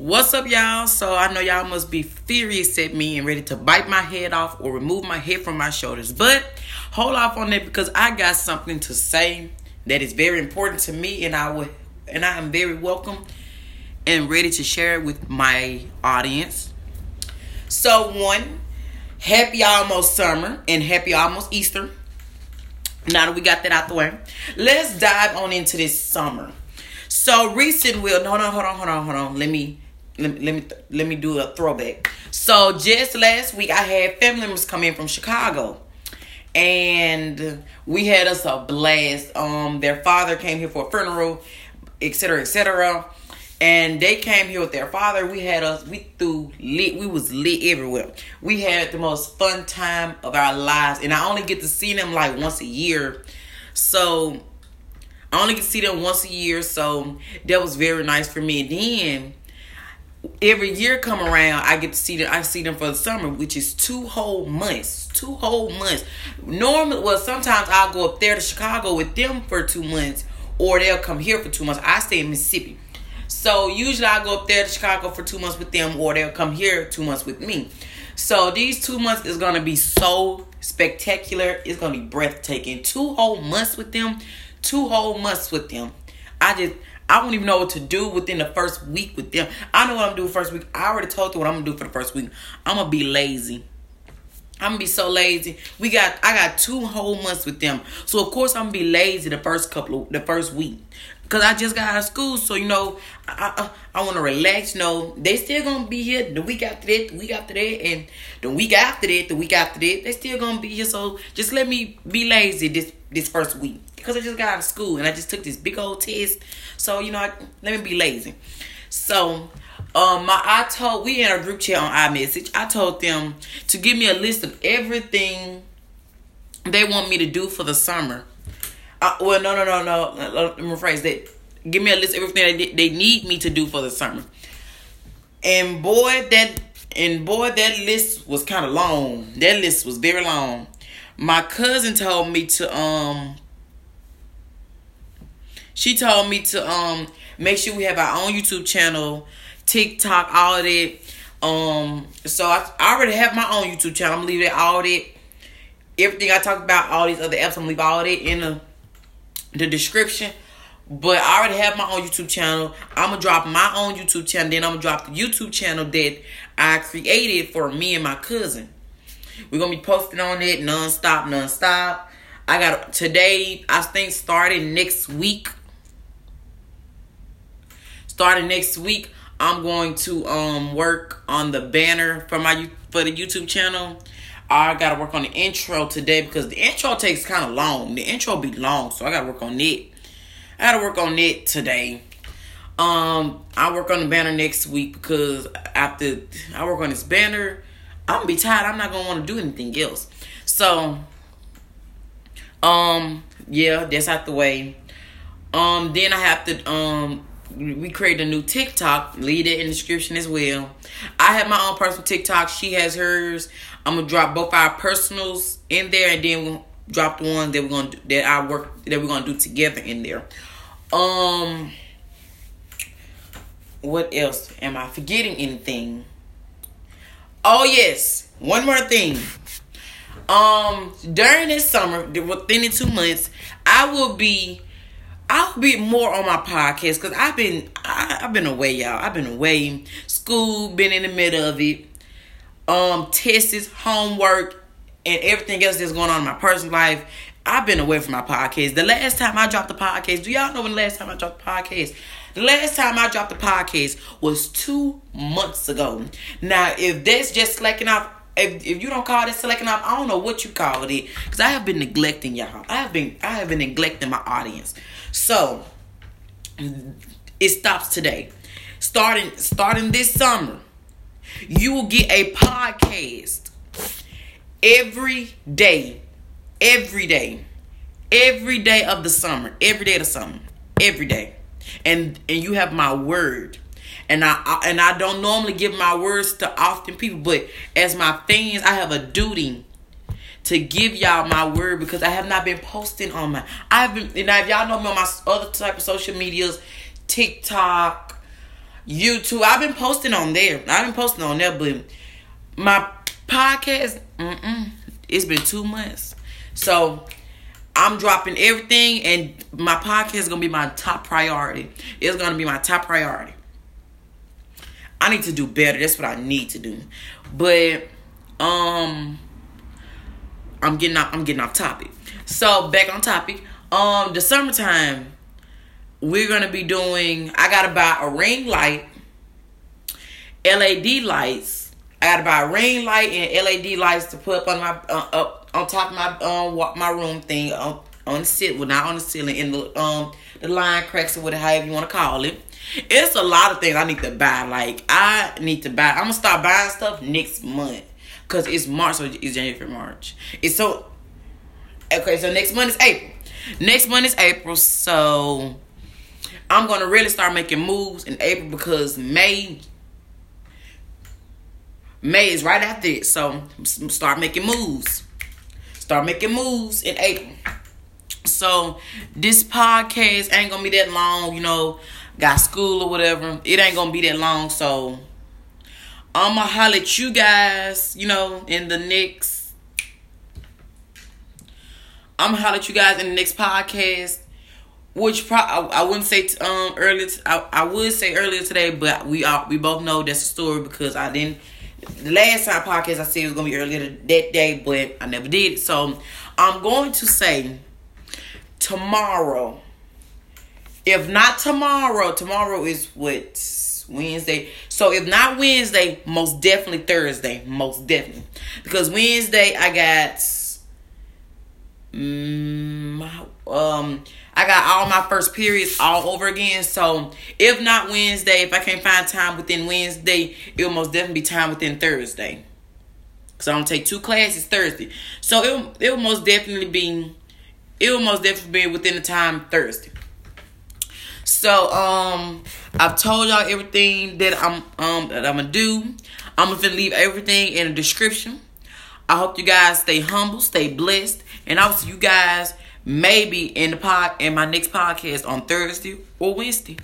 What's up, y'all? So I know y'all must be furious at me and ready to bite my head off or remove my head from my shoulders. But hold off on that because I got something to say that is very important to me, and I would, and I am very welcome and ready to share it with my audience. So one, happy almost summer and happy almost Easter. Now that we got that out the way, let's dive on into this summer. So recent will no no hold on hold on hold on let me let me let me, do a throwback. So just last week, I had family members come in from Chicago, and we had us a blast. Um, their father came here for a funeral, etc., etc. And they came here with their father. We had us. We threw lit. We was lit everywhere. We had the most fun time of our lives, and I only get to see them like once a year. So I only get to see them once a year, so that was very nice for me. And then every year come around, I get to see them. I see them for the summer, which is two whole months. Two whole months. Normally, well, sometimes I'll go up there to Chicago with them for two months, or they'll come here for two months. I stay in Mississippi, so usually I go up there to Chicago for two months with them, or they'll come here two months with me. So these two months is gonna be so spectacular. It's gonna be breathtaking. Two whole months with them. Two whole months with them. I just I don't even know what to do within the first week with them. I know what I'm doing first week. I already told you what I'm gonna do for the first week. I'm gonna be lazy. I'm gonna be so lazy. We got I got two whole months with them. So of course I'm gonna be lazy the first couple of the first week. Cause I just got out of school, so you know I I, uh, I want to relax. You know they still gonna be here the week after that, the week after that, and the week after that, the week after that. They still gonna be here. So just let me be lazy this this first week because I just got out of school and I just took this big old test. So you know, I, let me be lazy. So um, my I told we in a group chat on iMessage. I told them to give me a list of everything they want me to do for the summer. Uh, well, no, no, no, no. Let me rephrase that. Give me a list of everything they, they need me to do for the summer. And boy, that and boy, that list was kind of long. That list was very long. My cousin told me to um she told me to um make sure we have our own YouTube channel, TikTok, all that. Um, so I, I already have my own YouTube channel. I'm leaving all that, everything I talk about, all these other apps. I'm leave all that in the the description. But I already have my own YouTube channel. I'm gonna drop my own YouTube channel. Then I'm gonna drop the YouTube channel that I created for me and my cousin. We're gonna be posting on it non-stop, non-stop. I got today. I think starting next week starting next week, I'm going to um work on the banner for my for the YouTube channel. I gotta work on the intro today because the intro takes kind of long. The intro be long, so I gotta work on it. I gotta work on it today. Um, I work on the banner next week because after I work on this banner, I'm gonna be tired. I'm not gonna want to do anything else. So, um, yeah, that's out the way. Um, then I have to um we created a new TikTok. Leave it in the description as well. I have my own personal TikTok. She has hers. I'm gonna drop both our personals in there, and then we'll drop the ones that we're gonna do, that I work that we're gonna do together in there. Um, what else? Am I forgetting anything? Oh yes, one more thing. Um, during this summer, within the two months, I will be I'll be more on my podcast because I've been I, have been away, y'all. I've been away, school, been in the middle of it, um, tests, homework, and everything else that's going on in my personal life. I've been away from my podcast. The last time I dropped the podcast, do y'all know when the last time I dropped the podcast? The last time I dropped the podcast was two months ago. Now, if that's just slacking off, if, if you don't call this slacking off, I don't know what you call it. Because I have been neglecting y'all. I have been I have been neglecting my audience. So it stops today. Starting starting this summer, you will get a podcast every day. Every day. Every day of the summer. Every day of the summer. Every day. And and you have my word. And I, I and I don't normally give my words to often people, but as my fans, I have a duty to give y'all my word because I have not been posting on my. I've been, and if y'all know me on my other type of social medias, TikTok, YouTube. I've been posting on there. I've been posting on there, but my podcast, it's been two months. So I'm dropping everything, and my podcast is gonna be my top priority. It's gonna be my top priority. I need to do better. That's what I need to do. But um, I'm getting off. I'm getting off topic. So back on topic. Um, the summertime, we're gonna be doing. I gotta buy a ring light, LED lights. I gotta buy a ring light and LED lights to put up on my uh, up on top of my um my room thing on on the ceiling, well not on the ceiling in the um the line cracks or whatever however you want to call it. It's a lot of things I need to buy. Like I need to buy. I'm gonna start buying stuff next month because it's March, so it's January, March. It's so okay. So next month is April. Next month is April, so I'm gonna really start making moves in April because May. May is right after it, so start making moves. Start making moves in April. So this podcast ain't gonna be that long, you know. Got school or whatever. It ain't gonna be that long, so I'ma holler at you guys, you know, in the next. I'm gonna holler at you guys in the next podcast, which pro I, I wouldn't say t- um earlier. T- I, I would say earlier today, but we all we both know that's a story because I didn't. The last time podcast I said it was gonna be earlier that day, but I never did. So I'm going to say tomorrow. If not tomorrow, tomorrow is what Wednesday. So if not Wednesday, most definitely Thursday. Most definitely. Because Wednesday I got mm, um I got all my first periods all over again. So if not Wednesday, if I can't find time within Wednesday, it will most definitely be time within Thursday. So I'm gonna take two classes Thursday. So it'll it will most definitely be it will most definitely be within the time Thursday. So um I've told y'all everything that I'm um that I'm gonna do. I'm gonna leave everything in the description. I hope you guys stay humble, stay blessed, and I'll see you guys maybe in the pod in my next podcast on Thursday or Wednesday.